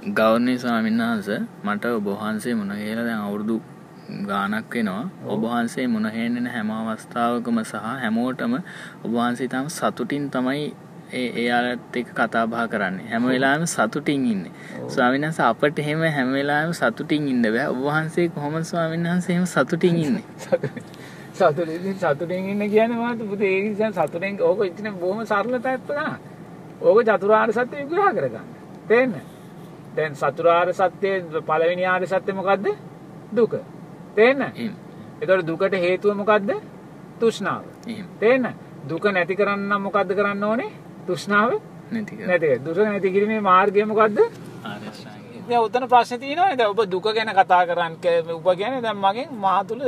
ගෞරණය ස්වාමීන් වහන්ස මට ඔබහන්සේ මුණ කියලා දැන් අවුරුදු ගානක් වෙනවා. ඔබහන්සේ මුණහෙන්නෙන හැම අවස්ථාවකම සහ හැමෝටම ඔබහන්සේ තම සතුටින් තමයි එයාලත් එක කතා බා කරන්නේ. හැම වෙලාම සතුටින් ඉන්න. ස්වාමිනස අපට එහෙම හැම වෙලාම සතුටින් ඉන්න බෑ. ඔබහන්සේ කොහොම ස්වාමීන් වහන්සේම සතුටින් ඉන්න? සතුටින්. සතුටින් ඉන්න කියන මාත පුතේ ඒ නිසා සතුටෙන් ඕක ඉතින් බොහොම සරල පැත්තක ඕක චතුරාර්ය සත්‍ය විග්‍රහ කරගන්න. තේන්නේ දැන් සතුරාර්ය සත්‍යයේ පළවෙනි ආර්ය සත්‍ය මොකද්ද? දුක. තේන්න? එතකොට දුකට හේතුව මොකද්ද? තෘෂ්ණාව. තේන්න? දුක නැති කරන්න මොකද්ද කරන්න ඕනේ? තෘෂ්ණාව නැති. දුක නැති කිරීමේ මාර්ගය මොකද්ද? දැන් උතන ප්‍රශ්නේ තියෙනවනේ දැන් ඔබ දුක ගැන කතා කරන් ඔබ කියන්නේ දැන් මගෙන් මා තුල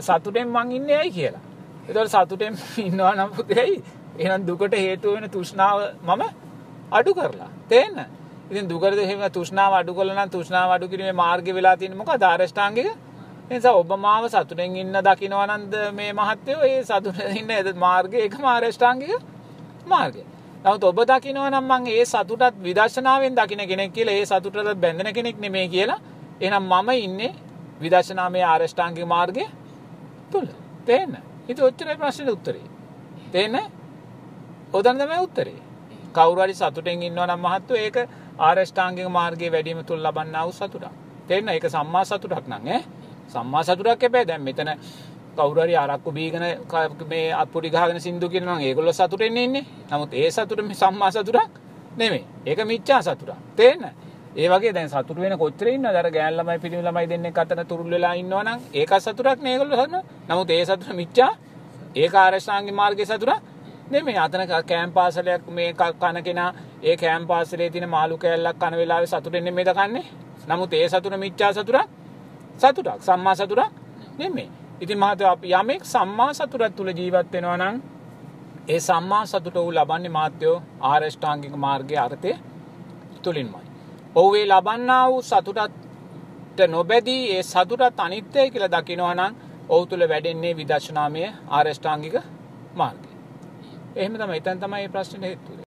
සතුටෙන් මං ඉන්නේ ඇයි කියලා. ඒතකොට සතුටෙන් ඉන්නවා නම් පුතේයි එහෙනම් දුකට හේතුව වෙන තෘෂ්ණාව මම අඩු කරලා. තේන්න? ඉතින් දුකරද එහෙම තෘෂ්ණාව අඩු කළා නම් තෘෂ්ණාව අඩු කිරීමේ මාර්ගය වෙලා තියෙන්නේ මොකද? ආරෂ්ඨාංගික ඒ නිසා ඔබ මාව සතුටෙන් ඉන්න දකින්නවා නන්ද මේ මහත්යෝ ඒ සතුටෙන් ඉන්න මාර්ගය ඒකම ආරෂ්ඨාංගික මාර්ගය. නමුත් ඔබ දකින්නවා නම් මම ඒ සතුටත් විදර්ශනාවෙන් දකින්න කෙනෙක් කියලා ඒ සතුටට බැඳෙන කෙනෙක් නෙමෙයි කියලා. එහෙනම් මම ඉන්නේ විදර්ශනාමය ආරෂ්ඨාංගික මාර්ගය තුල. තේන්න ඉතින් ඔච්චරයි ප්‍රශ්නෙට උත්තරේ. තේන්න ඔතන තමයි උත්තරේ. කවුරු හරි සතුටෙන් ඉන්නවා නම් මහත්තයෝ ඒක ආරෂ්ඨාංගික මාර්ගයේ වැඩිම තුල ලබන්නා වූ සතුටක්. තේරෙනවද? ඒක සම්මා සතුටක් නං ඈ. සම්මා සතුටක් හැබැයි දැන් මෙතන කවුරු හරි අරක්කු බීගෙන මේ අත්පොඩි ගහගෙන සින්දු කියනවා නම් ඒගොල්ලෝ සතුටෙන් ඉන්නේ. නමුත් ඒ සතුට මේ සම්මා සතුටක් නෙමෙයි. ඒක මිච්ඡා සතුටක්. තේරෙනවද? ඒ වගේ දැන් සතුට වෙන කොච්චර ඉන්නවද අර ගෑන් ළමයි පිළිමි ළමයි දෙන්නෙක් අතර තුරුල් වෙලා ඉන්නවා නම් ඒක සතුටක් නේ ඒගොල්ලෝ හදන. නමුත් ඒ සතුට මිච්ඡා ඒක ආරෂ්ඨාංගික මාර්ගයේ සතුටක් නෙමෙයි. අතන කෑම් පාසලයක් මේ කන කෙනා ඒ කෑම් පාසලේ තියෙන මාළු කෑල්ලක් කන වෙලාවේ සතුටෙන් නෙමෙයි දකන්නේ. නමුත් ඒ සතුට මිච්ඡා සතුටක් සතුටක් සම්මා සතුටක් නෙමෙයි. ඉතින් මහත්තයා අපි යමෙක් සම්මා සතුටක් තුල ජීවත් වෙනවා නම් ඒ සම්මා සතුට වූ ලබන්නේ මාත්‍යෝ ආරෂ්ඨාංගික මාර්ගයේ අර්ථය තුලින්මයි. ඔහු ඒ ලබන්නා වූ සතුටට නොබැදී ඒ සතුටත් අනිත්‍යයි කියලා දකිනවා නම් ඔහු තුල වැඩෙන්නේ විදර්ශනාමය ආරෂ්ඨාංගික මාර්ගය. එහෙම තමයි එතන තමයි මේ ප්‍රශ්නේ හේතුව.